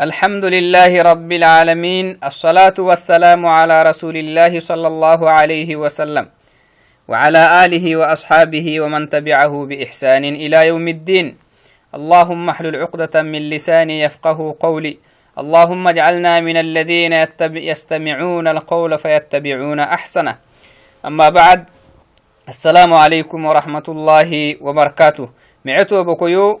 الحمد لله رب العالمين الصلاة والسلام على رسول الله صلى الله عليه وسلم وعلى آله وأصحابه ومن تبعه بإحسان إلى يوم الدين. اللهم احلل عقدة من لساني يفقه قولي. اللهم اجعلنا من الذين يستمعون القول فيتبعون أحسنه. أما بعد السلام عليكم ورحمة الله وبركاته. معتو بكيو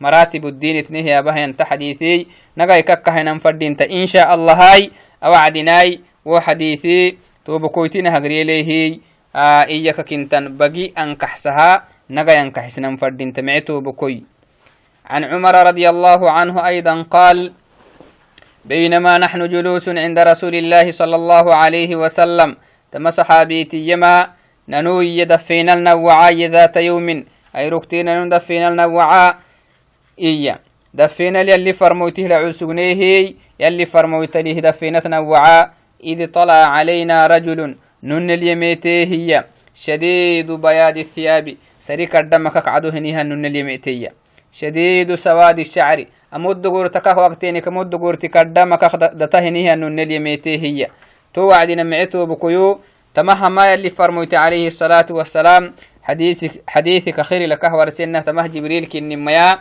مراتب الدين اثنيه يا بهن تحديثي. نغاي ككهنا فردين إن شاء الله هاي أوعدناي وحديثي. توبكويتين هغري ليه آه إياك كنتن بقي أنكحسها. نغاي أنكحسنا فردين تمعتو بكوي عن عمر رضي الله عنه أيضا قال بينما نحن جلوس عند رسول الله صلى الله عليه وسلم تم صحابيتي يما ننوي يدفين النوعاء ذات يوم. أي ركتين ندفين النوعاء إيا. دفينا يلي فرموته لعسونيه يلي فرموت له دفينة نوعا إذ طلع علينا رجل نن اليميتيه هي. شديد بياض الثياب. سريك الدمك قعدو هنيها نن اليميتيه شديد سواد الشعر. أمد قرتك وقتين كمد قرتك الدمك دتهنيها نن اليميتيه هي. تو وعدنا معتو بكيو. تمها ما يلي فرموت عليه الصلاة والسلام. حديثك حديثك خير لك ورسنة تمه جبريل كن ميا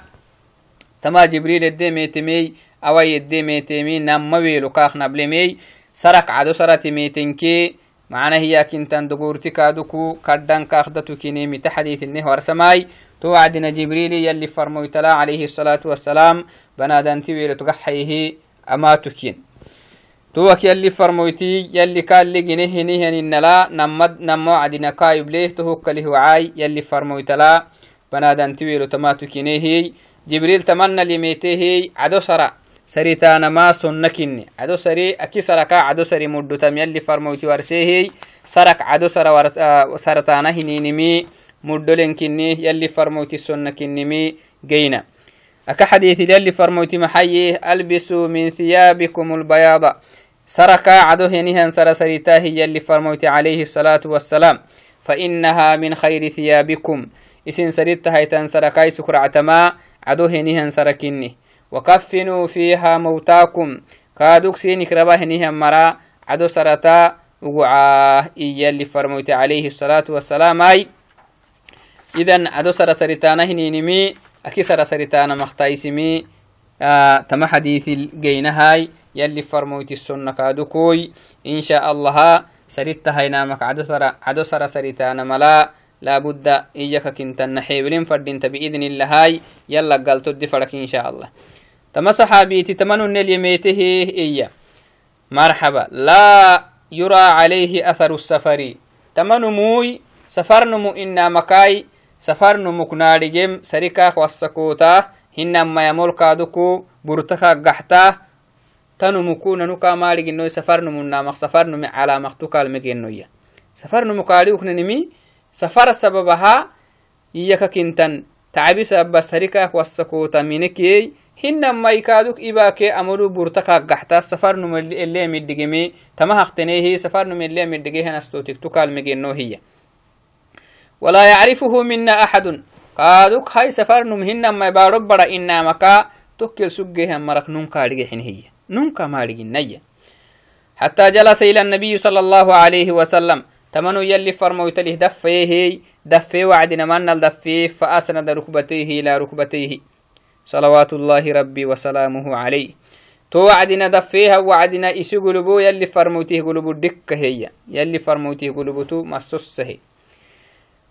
تما جبريل الدميتمي أوي الدميتمي نما ويلو كاخ نبلمي سرك عدو سرتي ميتنكي معنى هي كنتن دقورتي كادوكو كدن كاخدتو كينيمي تحديث النه ورسماي توعدنا جبريل يلي فرمويتلا عليه الصلاة والسلام بنادن تيويل تقحيه أما تكين توك يلي فرمويتي يلي كان لقينه نهن إنلا نمد نمو عدنا كايب ليه تهوك له وعاي يلي فرمويتلا بنادن تيويل تما تكينيه جبريل تمنى لميته عدو سرا. سريتانا ما سنكني. عدو سري أكي سركا عدو سري مدو تم يلي فرموتي ورسيه. سرك عدو سرا ورس آه سرتانا هنينمي. مدو لنكني يلي فرموتي سنكنمي جينا. أكا حديث يلي فرموتي محيي. ألبسوا من ثيابكم البياض. سركا عدو هنيهن سر سريتاه يلي فرموتي عليه الصلاة والسلام. فإنها من خير ثيابكم. إسن سريت هيتن سركاي سكرعتما عدو هنيهن سركني وكفنوا فيها موتاكم كادوك سينك ربا هنيهن مرا عدو سرتا وقعاه إيا اللي فرموت عليه الصلاة والسلام أي إذن عدو سر سرتانا هنينمي أكي سر سرتانا مختايسمي آه تم حديث الجينهاي يلي فرموت السنة كادوكوي إن شاء الله سريت هينامك عدو سر عدو سر سرتانا ملا لابد إياك كنت نحيولين فردين بإذن الله هاي. يلا قال تدي فرك إن شاء الله. تما صحابيتي تمنوا اليميته إيا مرحبا. لا يرى عليه أثر السفر. تمنوا موي سفر نمو إنا مكاي سفر نمو كنارجم سريكا والسكوتا هنا ما يمول كادوكو برتكا قحتا. تنو مكونا نكا سفر نمو نامق سفر نمو على مقتوكا المجنوية سفر نمو كاليوك نمي سفر سببها إياك كنتن. تعبي سبب سريكا والسكوتا منكي. مدقيه نستوتك تكال مجنو هي ولا يعرفه منا أحد. قادوك هاي سفر نم هن ما يبارب برا إنا مكا. تكل سجيه مرك ننكا رجحن هي ننكا ما رجحن حتى جلس إلى النبي صلى الله عليه وسلم. تمنو يلي فرموت له دفيه دفي وعدنا من الدفيه فأسند ركبتيه إلى ركبتيه. صلوات الله ربي وسلامه عليه. تو وعدنا دفيها وعدنا إسو قلبو يلي فرموته قلبو دك هي. يلي فرموته قلبو مسسه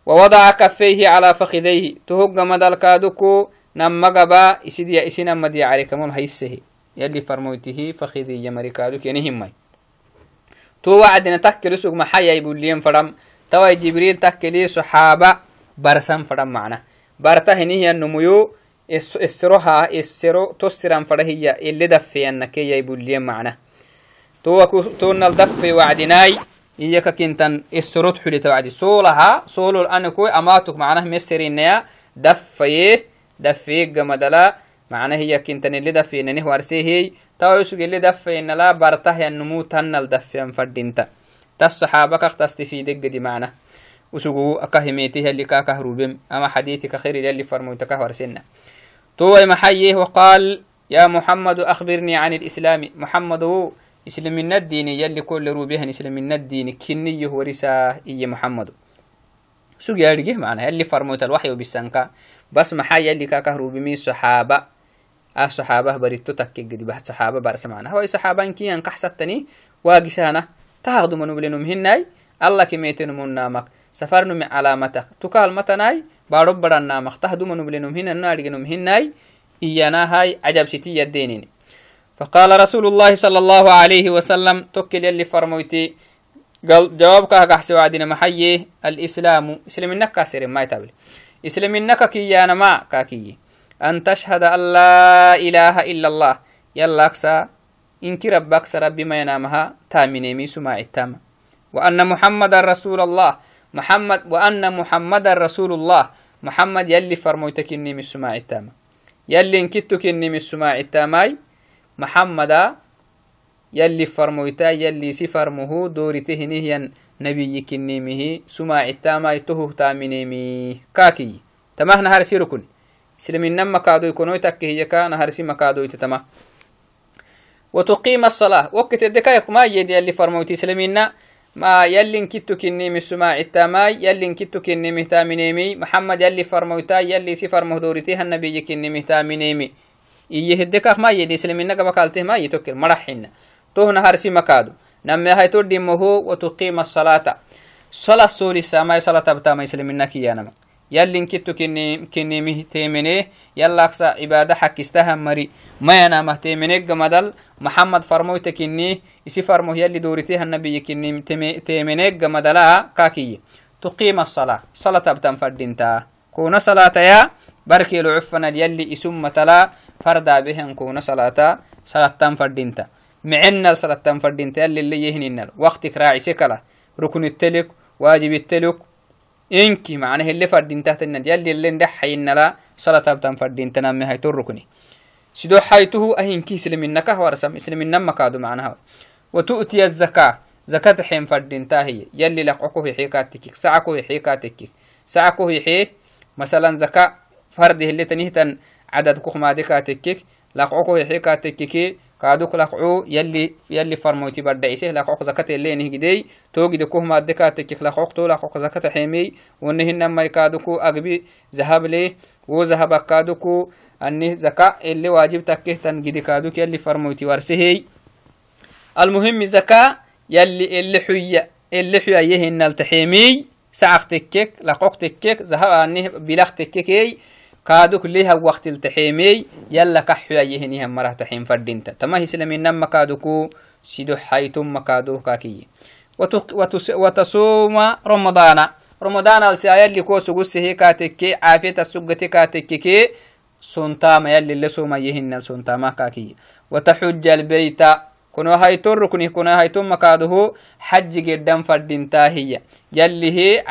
ووضع كفيه على فخذيه. تهق مدل كادوكو نما قبا إسد يا إسنا مدي عليك مول هيسه يلي فرموته فخذي يمري كادوك يعني همي تو وعدنا تكلي سوق محيا يبولين فرم توا جبريل تكلي صحابة برسم فرم معنا. برتا هنيه النميو. السروها السرو تسرم فرهية اللي دفيا كي يبولين معنا. تون الدف وعدناي. إياك كنتن السرط حلي توعدي. سولها سولو الآن كوي أماتك معناه مسرينيا دفيه دفيه جمدلا معناه هي كنتن اللي دفينني ورسيه تويسو اللي دفين لا برته النمو تنل دفين فردينتا تصحابك تستفيدك دي معناه وسوغو أكهميتي اللي كاكهروبم أما حديثك خير اللي فرموتك ورسنا تو محيه وقال يا محمد أخبرني عن الإسلام محمد من الدين يلي كل روبيهن من الدين كني ورسا إي محمد سوق يرجع معنا يلي فرموت الوحي وبسنكا بس محا يلي كاكه روبي انكحستني واقسانا. تاخدو منو بلنم هناي الله كميتن من نامك. سفرنم علامتك. تكال متناي؟ بارب بدن نامك. تهدو منو بلنم هنا نارجنم هناي إيانا هاي عجب ستي يدينيني. فقال رسول الله صلى الله عليه وسلم توكل يلي فرمويتي. قال جوابك كحسي وعدنا محيي. الإسلام إسلام إنك كاسر ما يتابل. إسلام إنك كي يانا ما كاكي أن تشهد أن لا إله إلا الله. يلا أكسا إنك ربك ربي ما ينامها. تامني مي سماع التام وأن محمد رسول الله. محمد وأن محمد رسول الله. محمد يلي فرمويتك إني من سماع التام يلي إنكتك إني من سماع التاماي محمدا يلي فرمويتا يلي سفرمه دورته هنيا نبي كنيمه سماع التاما يتوه تامنيمي كاكي. تماه نهار يكونوا تكي كا نهار سي مكادو يتتما وتقيم الصلاة. وقت الدكايك ما يدي يلي فرموتي سلمينا ما يلي كتو كنيمي سماع التاماي يلي كتو كنيمي تامنيمي محمد يلي فرمويتا يلي سفرمه دورته النبي كنيمي تامنيمي iyo hedekak ma yedi islaminaga makalteh ma yitokir maraxina tohna harsi makado namme hayto dhimoho watuqima salata sala solisamai salatabtama islamina kiyanama يلي كتو كني كني مهتمني يلا أقصى إبادة حق استهم مري. ما أنا مهتمني جمدل محمد فرموي تكني يسي فرمو يلي دورته النبي كني تمني جمدلا كاكي. تقيم الصلاة. صلاة بتم فردينتا. كون صلاة يا بركي لعفنا يلي إسم تلا فردا بهن كون صلاة. صلاة تم فردينتا. معنا صلاة تم فردينتا اللي يهنينا وقتك راعي سكلا. ركن التلك واجب التلك inki macna hele fadintahtanad yalilen dhaxayinala salatabtan fadintaname hayto rukni sido haytuhu ahinki islaminakah warsam islaminan makaado macnaha وتؤتي الزكاة زكاة حين فردين تاهي يلي لقعكو هي حيكاتك سعكو هي حيكاتك سعكو هي مثلا زكاة فرده اللي تنهتن عدد كخما ديكا تكك لقعوكو يحيكا تككي كادوك لقعو يلي يلي فرموتي بردعيسه لقعوك زكاة اللي نهجدي توجد كهما ديكا تكك لقعوك تو لقعوك زكاة حيمي ونهن ما يكادوكو أغبي ذهب لي وذهب كادوكو أني زكاة اللي واجب تكه تنجد كادوك يلي فرموتي ورسهي المهم زكاة يلي اللي حية اللي حية يهن التحيمي سعق تكك لقوق تكك ذهب أني بلغ كادوك ليها وقت التحيمي يلا كحيا يهنيها مرة تحيم فردينتا. تما هسلمين نما كادوكو سيدو حيتم مكادو كاكي. وتصوم رمضان. رمضان السايا اللي كو سغس هي كاتكي عافية السغتي كاتكي سنتاما يلي اللي سوما يهن سنتاما كاكي. وتحج البيت. كنو هايتور ركني كنو هايتم مكاده حج جدا فردينتا هي. يلي هي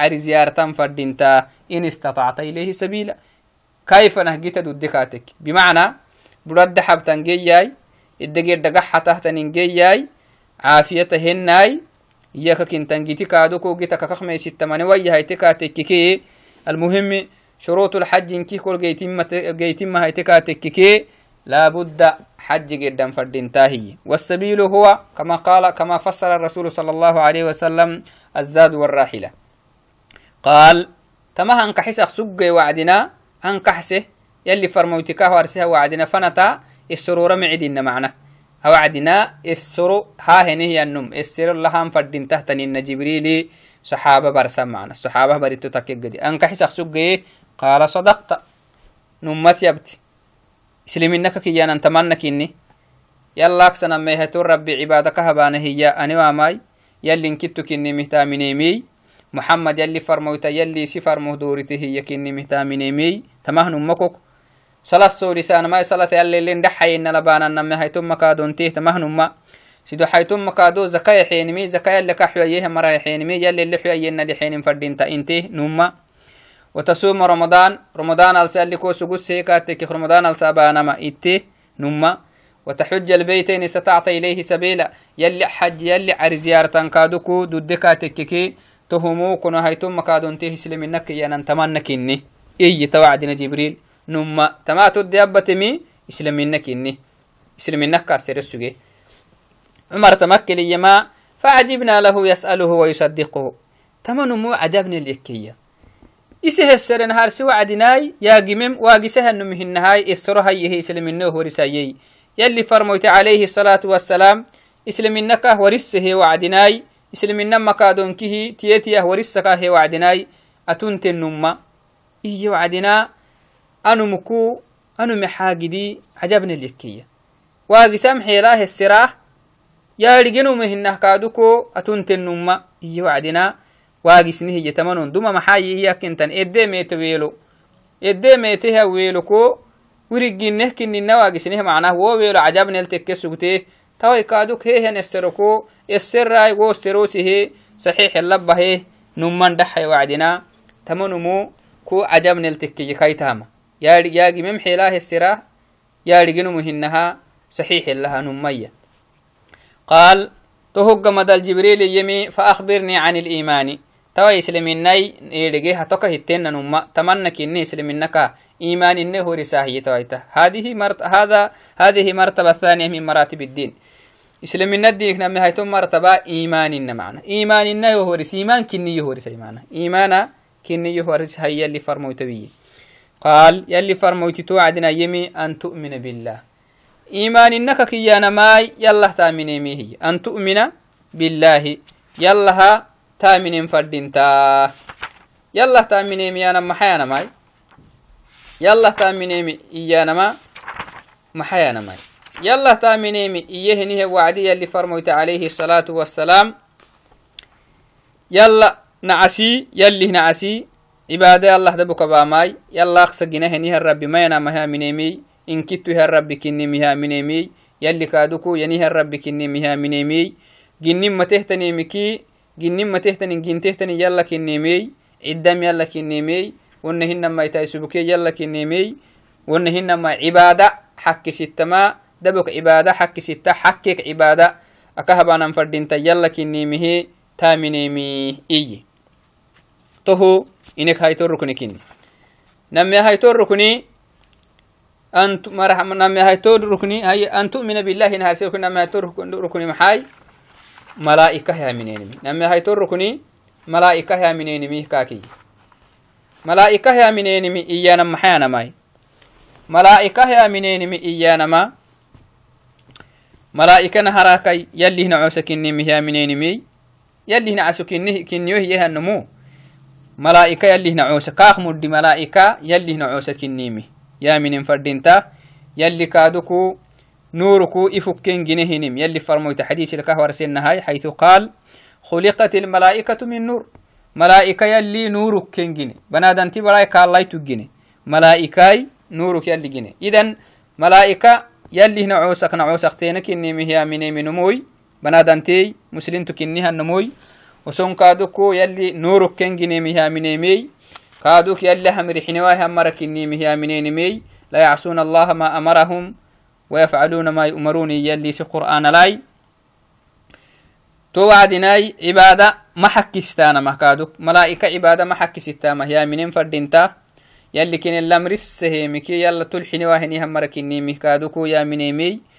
كيف نهجت دودكاتك؟ بمعنى برد حبتن جياي الدقير دقحة تحت نجياي عافية هناي إياك كنتن جيتي كادوكو جيتا كخمي ستة من ويا هيتكاتك المهم شروط الحج إنكي كل جيتم هيتكاتك لابد حج جدا فردنتاهي والسبيل هو كما قال كما فسر الرسول صلى الله عليه وسلم الزاد والراحلة. قال تمهن كحسق سجي وعدنا أنكحسه يلي فرموتكاه وارسها وعدنا فنتا السرورة معدنا معنا. وعدنا السرو ها هنه النم السر الله فردين تحت إن جبريل صحابة برسم معنا. الصحابة بريتو تكيقدي أنكحسك سقي قال صدقت. نمت يبتي إسلامينك كيانا نتمنك إني يلا أكسنا ميهتو ربي عبادك هبانه هي أني واماي. يلي انكتو كني مهتامنيمي محمد يلي فرموت يلي سفر مهدورته هي كني مهتامنيمي تمهن مكوك صلاة سوري سأنا ما صلاة يلي اللي ندحي إن لبانا نمي هاي تم كادون تيه تمهن ما sido حيتم مكادو زكاة حينمي زكاة اللي كحويه مرا حينمي يلي اللي حويه ندي حين فردين انتي نوما وتصوم رمضان رمضان السالي كو سجوس هيك رمضان السابانما إتي نوما وتحج البيتين استطعت إليه سبيلا. يلي حج يلي عري زيارة كادوكو دودكا تككي تهمو كنا هيتم كادون تيه سلمنك يانا تمنك إني إي توعدنا جبريل. نما تما تدي أبتمي إسلمنك إني إسلمنك كاسر السجي عمر تمكن يما فعجبنا له يسأله ويصدقه. تما نمو عجبني اليكية إسه السرن هارسي وعدناي يا جمم واجسها نمهنهاي السرها يهي سلمنه ورسايي. يلي فرموت عليه الصلاة والسلام إسلمنك ورسه وعدناي. إسلمنا مكادونكه تيتيه ورسك وعدناي. أتنت النمى إيه وعدنا أنو مكو أنو محاجدي عجبني اليكية واقسام حيلاه السراح يا رجنو مهنة كادوكو أتنت النمى إيه وعدنا واقسنه يتمنون. دوما محاي إياك انتن إدي ميت ويلو. إدي ميتها ويلوكو. wirigineh kinina waagisineh macnah wo weelo cajabnel tekke sugtee tawai kaaduk heehen esseroko esserai wo serosihe saxiix elabahe numman dhaxay wacdina tamanumu ku cajabnel tekkeye kaitama yaagimem xeelaah essera yaadhiginumu hinaha saxiix elaha nummaya qaal tohogga madal jibriil yemi faakbirnii can iliimaani tawa isliminai edhege hatoka hittenna numma tamanna kinni isliminaka إيمان إنه هو رساهية تويته هذه مرت هذا هذه مرتبة ثانية من مراتب الدين إسلام الدين نعم هايتم مرتبة إيمان إن معنا إيمان إنه هو رس إيمان كني هو رس معنا إيمانا كني هو رس هي اللي فرموت بيه قال يلي فرموت توعدنا يمي أن تؤمن بالله. إيمان إنك كيانا ماي يلا تأمن هي. أن تؤمن بالله يلا تأمن فردين يلا تأمن ميانا محيانا ماي. يلا تامنيمي إيانما محيانما يلا تامنيمي إيهنه وعدي اللي فرموت عليه الصلاة والسلام. يلا نعسي يلي نعسي. عبادة الله دبك باماي. يلا أقصى جنه الرب ما ينام ها منيمي إن كتو الرب كني مها منيمي يلي كادوكو ينيه الرب كني مها منيمي جنين ما تهتني مكي جنين ما تهتني جن تهتني يلا كنيمي عدم يلا كنيمي wana hinama itai subuke yala kinimey wana hinama cibaada xakkisittama dabok cibaada xakkisitta xakkek cibaada akahabanan fadinta yala kinimihi taaminemi iyi tohu inek hayto rukni kini name hayto rukni name hayto rukni an tu'mina billahi nahase name hayto rukni maxay malaa'ika yaminenimi name hayto rukni malaa'ika yaminenimi kaakiy malaa'ika yaamineenimi iyyaanam maxayanamay malaa'ika yaamineenimi iyyaanama malaa'ikana haraakay yallihna coosa kinnimi yaamineenimi yallihna caso kinniyoh yehannumu malaa'ika yallihna coosa kaaq muddi malaa'ika yallihna coosa kinnimi yaaminen fadhinta yalli kaaduku نوركو إفكين جنهنم يلي فرموت حديث الكهور سنهاي حيث قال خلقت الملائكة من نور malaa'ika yalli nuuruk ken gine banadanti barai kaallaytu gine malaa'ikaai nuuruk yalli gine idan malaa'ika yallihna coosakna coosakteena وسون كادوكو يلي نورك كنجني مها مينيمي كادوك يلي همري حنواه أمرك إني مها مينيمي لا يعصون الله ما أمرهم ويفعلون ما يؤمرون يلي سي قرآن لاي. توعدناي عبادة ما حكستانا ما كادوك. ملائكة عبادة ما حكستانا هي منين فردينتا. يلي كن اللمرس هيمكي يلا تلحني هم همرك إني كادوكو يا منيمي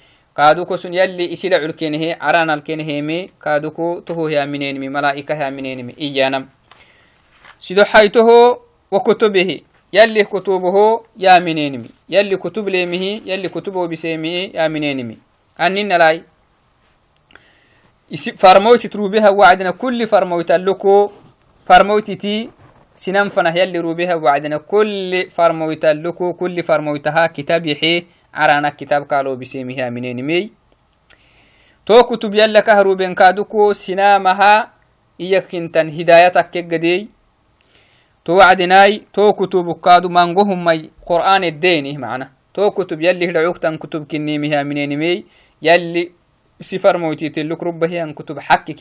مي ملائكة يا منين مي إيانا سيدو حيته وكتبه يلي كتبه يا منين مي يلي كتب ليمه يلي كتبه بسيمه يا منين مي أنين لاي farmoyti rubeha wacdina kulli farmoytalluko farmoytiti sinan fanah yalli rubeha wacdina kulli farmoytalluko kulli farmoytaha kitab yaxe carana kitab kalo bisemiha minenimey to kutub yalla kah ruben kaduko sinamaha iyakintan hidayatak kegadey to wacdinai to kutubu kadu mangohumai qur'an edenih macna to kutub yalli hidacugtan kutub kinimiha minenimey yalli sifar moytitilluk rubbahiyan kutub xakki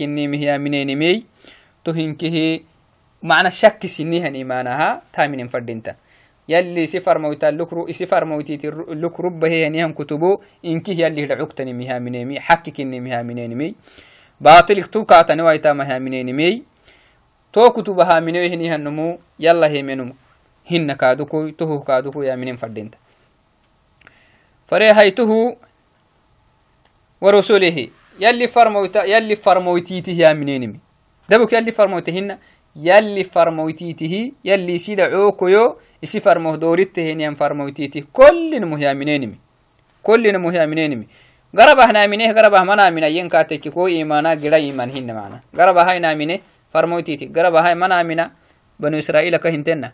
يلي سفر موتا لكرو سفر موتي لكرو بها يعني كتبو. إنك هي لعقتني مها منيمي حقك إني مها منيمي باطل اختوكا تنويتا مها منيمي تو كتبها منيمي هني هنمو يلا هي منهم هن كادوكو توه كادوكو يا منيم فردينتا. فري ورسوله. يلي فرموتا يلي فرموتي تي يا منيمي دبوك يلي فرموتي يلي فرموتيته يلي سيدا عوكيو isi farmoh dooriteheniyan farmoytiti kollin muhyaminenimi kollin muhyaminenimi garabahnaamine garabah manaaminayen kaateki ko imana gira iman hinna mana garabahainaamine farmoytiti garabahay manaamina banu israa'iila ka hintenna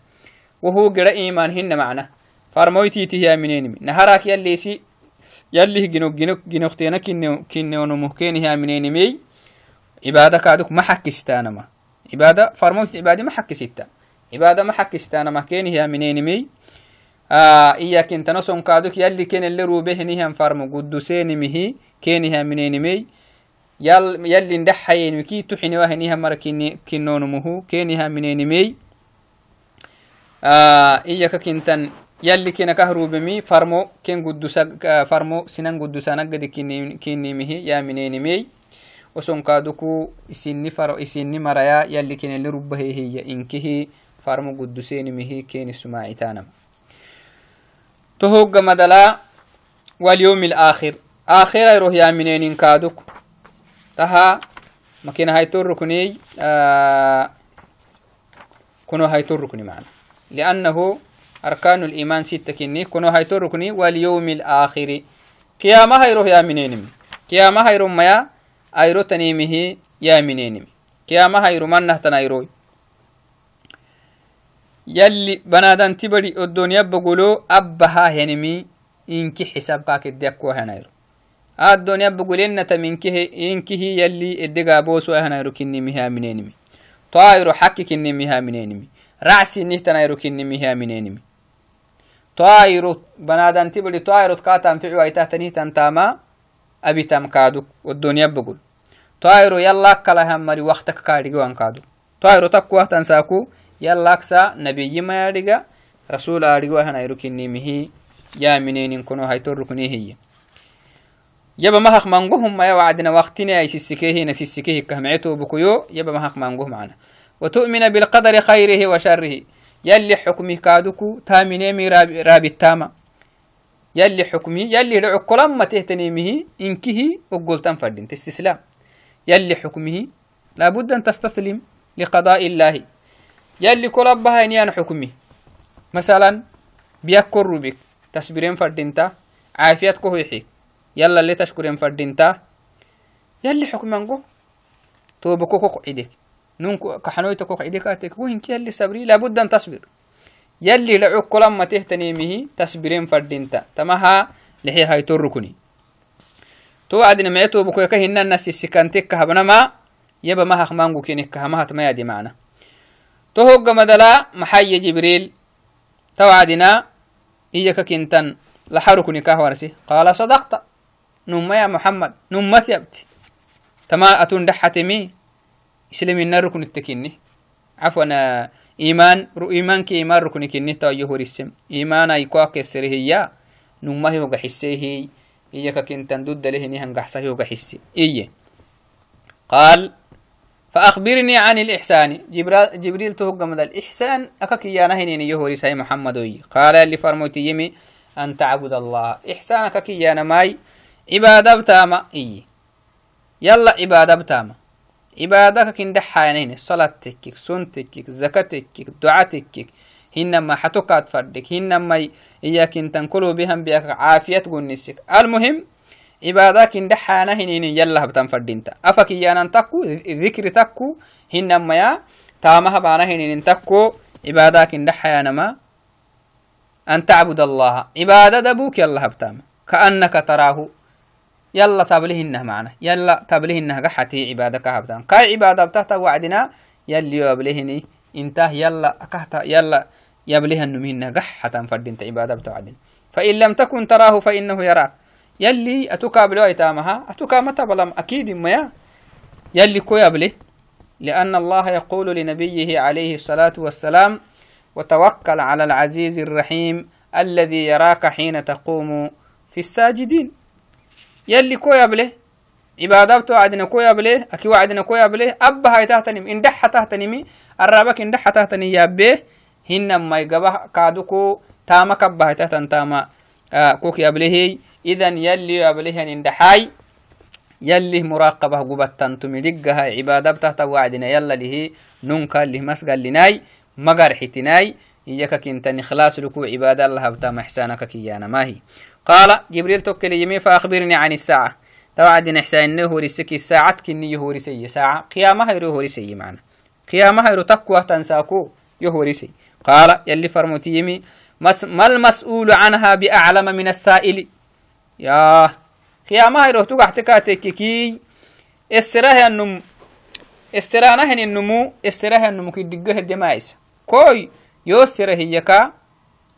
wuhuu gira iman hinna macna farmoytitihiyaminenimi naharak yallisi yallih ginokteena kinneonumuh kenihiyaminenimey cibaada kaaduk ma xakistaanama cibaada farmoyt cibaadi ma xakisitta cibaada ma xakistaanama kenihiyaminenimey iyakintano sonkaaduk yalli kenelle rubehinihan farmo gudusenimihi kenihiyaminenimey yallin dhaxayenimi ki tuxiniwahiniha mara kinonumuhu kenihiyaminenimey iyaka kintan yalli kina kahrubemi farmo ken gudusa farmo sinan gudusanagadi kinimihi yaminenimey osonkaduku isini faro isini maraya yalli kineli rubahehiya inkihi farmo gudusenimihi keni sumaacitanam tohogga madala واليوم الآخر آخر يروح يا منين كادوك تها مكينا هاي تركني آه كنو هاي تركني معنا لأنه أركان الإيمان ستة كني كنو هاي تركني واليوم الآخر كياما هيروه يا منينم كياما هيرو ميا أيرو تنيمه يا منينم كياما هيرو من نهتن أيروي يلي بنادان تبري الدنيا بقولو أبها هنمي إنكي حساب باك الدكو هنايرو الدنيا بقولين تمنكه إنكه يلي الدقا بوسو هنايرو كني مها منينمي طائرو حكي كني مها منينمي رعسي نهتنايرو كني مها منينمي طائرو بنادان تبلي طائرو كاتم في عويته تنهتن تاما أبي تام كادو والدنيا بقول طائرو يلا كلا همري وقتك كاريجو أن كادو طائرو تقوى تنساكو يلا كسا نبي ما يرجع رسول أرجو هنا يركني مهي يا منين كنو هاي تركني هي. يبا مهق منقوهم ما يوعدنا وقتنا يسسكيه نسسكيه كهمعتو بكيو يبا مهق منقوه معنا. وتؤمن بالقدر خيره وشره. يلي حكمي كادوكو تامينيمي رابي التاما يلي حكمي يلي لعقلان ما تهتنيمه إنكه وقلتان فردين تستسلام. يلي حكمه لابد أن تستسلم لقضاء الله. يلي كلبها إنيان حكمي مثلا بيكر بك تسبيرين فردينتا عافيت كوهيحي يلا اللي تشكرين فردينتا يلي حكمي أنقو؟ توبكو كوك عيدك نونكو كحنويتك وقعدك وين يلي صبري لابد أن تصبر. يلي لعوك كل ما تهتني مه تصبرين فردينتا. تمها لحي هاي تركني تو عدنا معتو بكو يكهن الناس السكانتك هبنا ما يبا ما هخمانغو كينك ما هتما يدي معنا. تو هوغ مدلا محي جبريل. تو عدنا إياك كنتن لحركني كهورسي قال صدقت. نم يا محمد. نمت يبتي تما أتون دحتمي إسلامنا ركن التكني عفوا تايو هوريسم إيمان أيقوا كسره هي نما هو جحسه هي كنت ضد له نهن جحسه هو جحسه إيه قال فأخبرني عن الإحسان جبريل مدى الإحسان أكاك يا نهنين يهوري ساي محمد قال اللي فرموتي يمي أن تعبد الله إحسانك كي يا نماي عبادة بتاما إيه يلا عبادة بتاما عبادك كن دحاينين صلاة تكك سن تكك زكاة تكك دعاء تكك هنما حتوكات فردك هنما إياك تنكلوا بهم بيك عافية قنسك المهم عبادك إن دحانا هنين يلا بتن فردينتا. أفك يانا تكو ذكر تكو. هنما يا تامها بانا هنين تكو. عبادك إن دحانا ما أن تعبد الله. عبادة دبوك يلا تابلهنه معنا. يلا تابلهنه قحتي عبادة كهبتان كاي عبادة بتاعتا وعدنا يلي يبلهني انته يلا كهتا يلا يبلهن منه قحة فردين عبادة بتوعدين فإن لم تكن تراه فإنه يراك يلي أتكابلو أيتامها أتكامتا بلام أكيد ما يلي كو يبلي لأن الله يقول لنبيه عليه الصلاة والسلام وتوكل على العزيز الرحيم الذي يراك حين تقوم في الساجدين. يلي كو يبله عبادة وعدنا كو يبله أكي وعدنا كو يبله أبا هاي تهتنم إن دح تهتنمي الرابك إن دح تهتني يابه هن ما يقبه كادوكو تاما كبه هاي تهتن تاما آه كوك يبله إذن يلي يبله إن دحاي يلي مراقبة قبطان تملقها عبادة تحت وعدنا يلا له ننكا له مسقال لناي مقر حتناي إياك كنتني خلاص لكو عبادة الله بتا محسانك كيانا ما هي. قال جبريل توكل يمي فأخبرني عن الساعة. توعد إحسان إنه هو رسكي الساعة كني يهو رسي ساعة. قيامها يرو هو رسي معنا. قيامها يرو تقوى تنساكو يهو رسي. قال يلي فرموتي يمي ما المسؤول عنها بأعلم من السائل؟ يا قيامها يرو تقعتكاتك كي السراها النم السرانا هن النمو السراها النمو كي دقه الدمايس كوي يو سره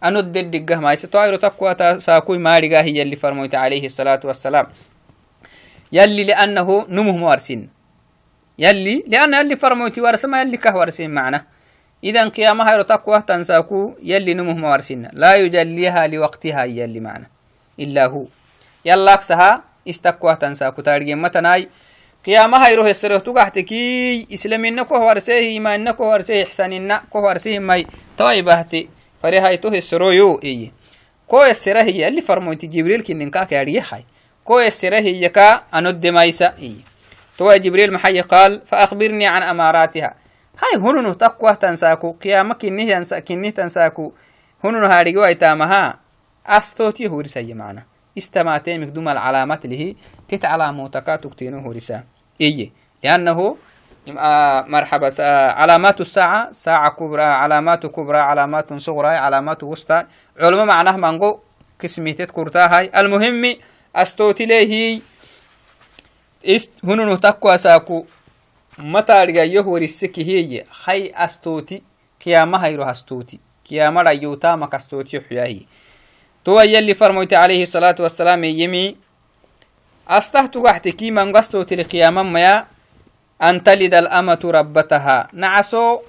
هيكا أنو الدقه مايس طائر تقوى ساكوي مارغا هي اللي فرموت عليه الصلاة والسلام. يلي لأنه نمه موارسين يلي لأن يلي فرموت ورسما يلي كه ورسين معنا. إذا قيامها يرو تقوى تنساكو يلي نمه موارسين لا يجليها لوقتها يلي معنا. إلا هو. يلا أكسها استقوى تنساكو تارجين متناي. قيامها يروح يسره تقحتكي إسلامنا كوه ورسيه إيماننا كوه ورسيه إحساننا كوه ورسيه ماي. طوي بهتي فريهاي تو يسرو يو إيه كو يسره هي اللي فرموتي جبريل كنن كاك يريحي كو يسره هي كا أند مايسا إيه تو جبريل محي قال فأخبرني عن أماراتها. هاي هنو تقوى تنساكو قيامك كنه كنه تنساكو. هنو هاريقوا ايتامها. أستوتي هو رسي معنا استماتي مقدوم العلامات اللي تت علاماتك تكتينه رسا إيه لأنه مرحبا. علامات الساعة ساعة كبرى علامات كبرى علامات صغرى علامات وسطى. علماء معناه مانغو قسمي تذكرتها هاي. المهم أستوتي ليه است هنو تقوى ساكو متى رجع يهور السكي هي؟ خي أستوتي كياما هيرو أستوتي. كياما ريوتا مكستوتي حياهي تو يلي فرموت عليه الصلاة والسلام يمي أستهت وحتكي من قستوتي لقياما ميا. أن تلد الأمة ربتها. نعسو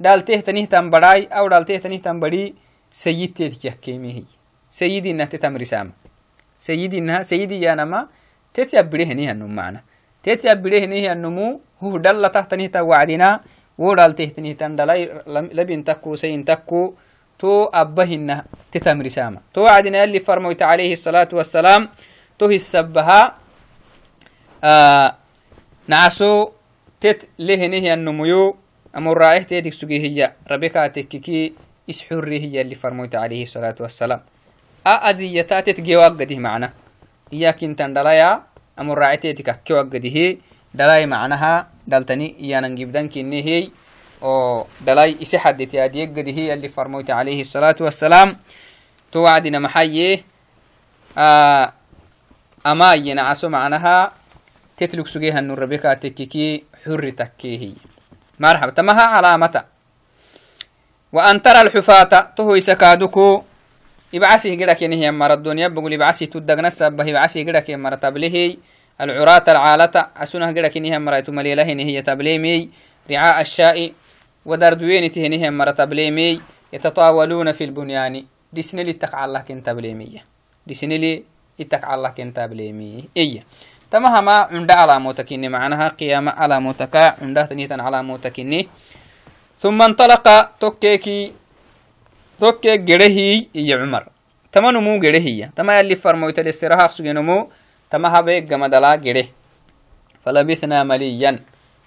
دالته تنيه تنبراي أو دالته تنيه تنبري سيد يحكيمي هي سيدي إنها تتم رسامة سيدي إنها سيدي يا نما تتيبريه نيه النمو معنا تتيبريه نيه النمو هو دل تحتنيه توعدنا ودالته تنيه تندلاي لبين تكو سين تكو تو أبهن تتم رسامة تو وعدنا اللي فرموت عليه الصلاة والسلام تو السبها آه نعسو تت لهنه النميو أمر رائح تيدك سجي هي. ربكا تككي إسحري هي اللي فرموت عليه الصلاة والسلام. أأذيتا تتجي وقده معنا. إياك انت دلايا أمر رائح تيدك كي وقده دلاي معناها دلتني إيانا نجيب دنك هي. أو دلاي إسي حدتي أدي قده اللي حر تكيه مرحبا تمها علامة وأن ترى الحفاة تهو سكادكو إبعسي قدك ينهي مرة الدنيا بقول إبعسي تدقنا السبه إبعسي قدك مرة تبليه العراة العالة أسنه قدك ينهي مرة تمليله هي تبليمي رعاء الشاء ودردوين تهنيه مرة تبليمي يتطاولون في البنيان ديسني لي تقع الله كن تبليمية ديسني لي يتقع الله كن تبليمي إيه تمهما عند على موتكني معناها قيامة على موتك عند تنيتا على موتكني ثم انطلق توكيكي توكيك جرهي يا عمر. تما نمو جرهي تما يلي فرمويت الاستراحة سجنمو تما هبيك جمدلا جره فلبثنا مليا.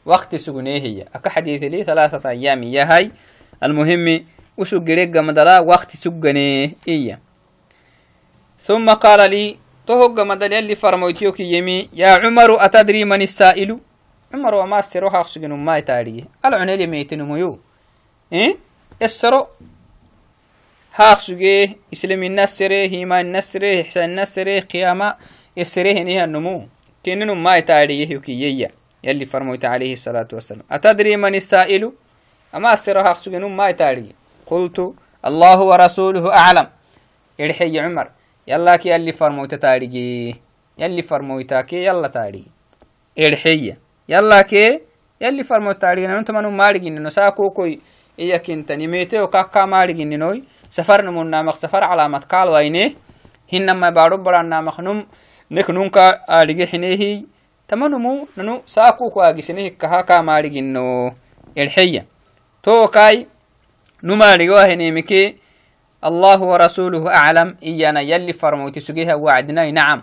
وقت سجنيه هي. أكا حديث لي ثلاثة أيام يا هاي. المهم وسو جريك جمدلا وقت سجنيه إيا ثم قال لي تهوغ مدل يلي فرمويتيوك يمي يا عمر أتدري من السائل عمر وما استرو حقسجن ما يتاري العنيل ميتن ميو إيه السرو حقسجي إسلام النسره هيما النسره إحسان النسره قيامة السره نيها النمو كنن ما يتاري يهيكي يلي فرمويت عليه الصلاة والسلام أتدري من السائل أما استرو حقسجن ما يتاري قلت الله ورسوله أعلم يرحي عمر يلاكي يلي فرمويتا تاريجي يلي فرمويتاكي يلا تاري إرحية يلاكي يلي فرمويتا تاريجي نمتو منو مارجي ننو. ساكوكوي إياك انت نميتي وكاكا مارجي ننوي. سفر نمونا سفر علامة قال وينه hinama baaro barannamaknum nek nunka adige hinehi tamanumu nanu saakuku agisine hikkaha kamaarigino erxeya to kai numaarigoa hinemike الله ورسوله أعلم إيانا يلي فرموتي سجيها وعدنا نعم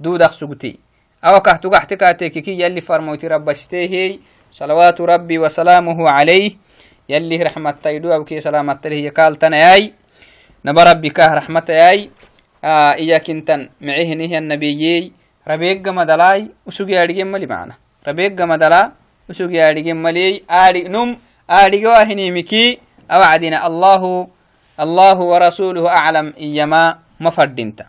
دودك سجتي أو كهتو كهتكاتك كي يلي فرموتي رب استيه صلوات ربي وسلامه عليه يلي رحمة تيدو أو كي سلامة تليه قال تناي نبى ربك رحمة ياي iyakintan micehinihi annabiyey rabeegga madalai usugi aadhigen mali macna rabeegga madala usugi aadhigen maliyey aadhi num aadhigewa hinimiki awacdina allahu allahu warasuluhu aclam iyama ma fadhinta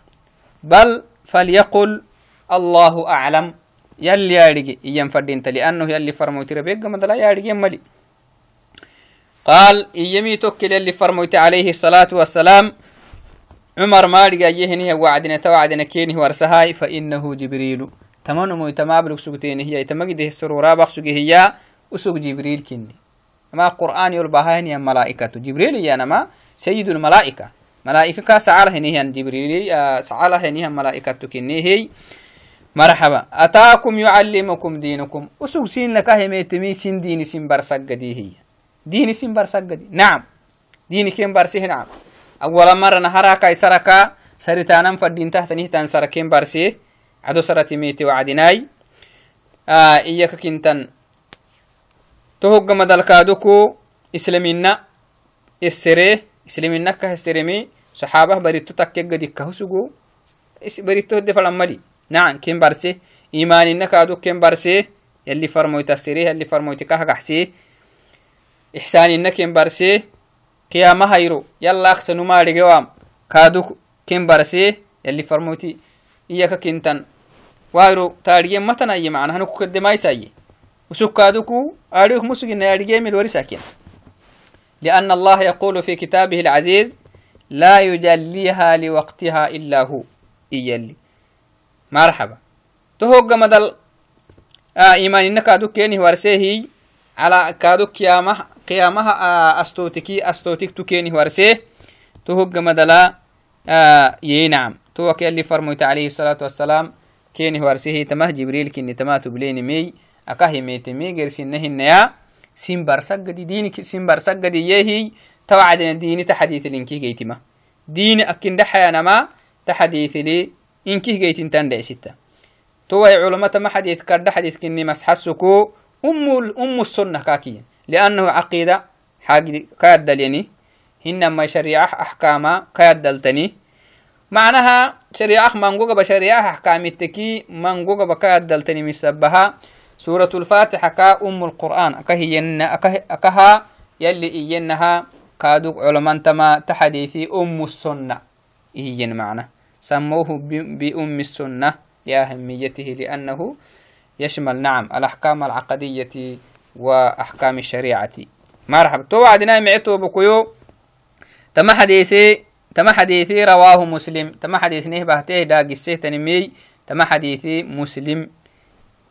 bal falyaqul allahu aclam yalli aadhige iyan fadhinta liannahu yalli farmoyti rabeegga madala aadhigen mali قال إيمي توكل اللي فرموت عليه الصلاة والسلام. عمر ما رجع يهني وعدنا توعدنا كيني ورسهاي فإنه جبريل. تمنو مو تمابلك سوقتين هي. تمجده السرورا بخسوق هي. وسوق جبريل كني ما قرآن يربها هني ملائكة. جبريل يا نما. سيد الملائكة. ملائكة كاسعالة هني جبريل سعالة هني ملائكة كني هي مرحبا. أتاكم يعلمكم دينكم؟ وسوق سين لك هميتمي سين ديني سين برسق هي. ديني سين برسق نعم. ديني كم برسه نعم. أول مرة نهرك سرك سرتانا فدين تحت نهتان سركين برسي عدو سرتي ميتي وعدناي آه إياك كنتن تهوغ مدلكادوكو إسلامينا السري إسلامينا كهسترمي صحابة بريتو تكيغ دي كهسوغو بريتو دي فلمالي نعم كين برسي إيمانينا كادو كين برسي يلي فرموي تسري يلي فرموي تكهغحسي إحسانينا كين برسي قيامة هيرو يلا أخسنو ما رجوام كادو كم برسي يلي فرموتي إياك كنتن وايرو تاريين متنا أي معنا هنو كد ما يساي وسوك كادوكو أريخ مسجن يارجي من ورساكين لأن الله يقول في كتابه العزيز لا يجليها لوقتها إلا هو. إيالي مرحبا. تهوغ مدل. آه إيمان إنك كادو كيني على كادو كيامة قيامها أستوتكي أستوتك تكيني ورسيه. تهج مدلا. ينعم توك اللي فرميت عليه الصلاة والسلام. كيني ورسيه تمه جبريل كني تما تبليني مي. أكاهي ميت مي غير سنهن يا simbarsagadi dini simbarsagadi yehiy tawacdena dini ta xadiitilinkihgeytima dini akindaxayanama ta xadiitili inkihgeytintan dhecsitta towai culumatama xadiit kadha masxasuku umu liannahu caqiida kaaddaleni hinamai shariicah axkaama kaaddaltani macnaha shariicah mangogaba shariicah axkaamitteki mangogaba kaaddaltani misabaha سورة الفاتحة كا أم القرآن أكهي أكها يلي إينها كادوك علماء تما تحديثي أم السنة. إيين معنى سموه بأم السنة. لأهميته لأنه يشمل نعم الأحكام العقدية وأحكام الشريعة. مرحبا تو وعدنا معتو بكيو. تما حديثي تما حديثي رواه مسلم. تما حديث نهبه ته داقسه تنمي. تما حديثي مسلم.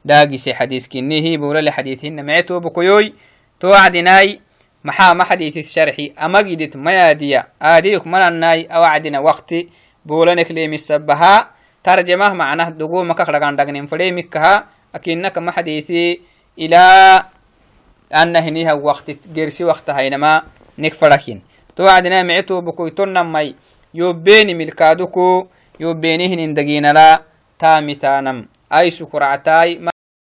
داقسه حديث كنيه بولا لحديثهن معتو بكيوي تو وعدناي محا ما حديث الشرحي. أما قدت ميادية آديك منناي أوعدنا وقتي. بولنك لي مسبها. ترجمة معناه دقو مكاك لغان دقنين فريمكها أكنك ما حديثي إلى أن هنيها وقت جرسي وقت هينما نكفركين توعدنا معتو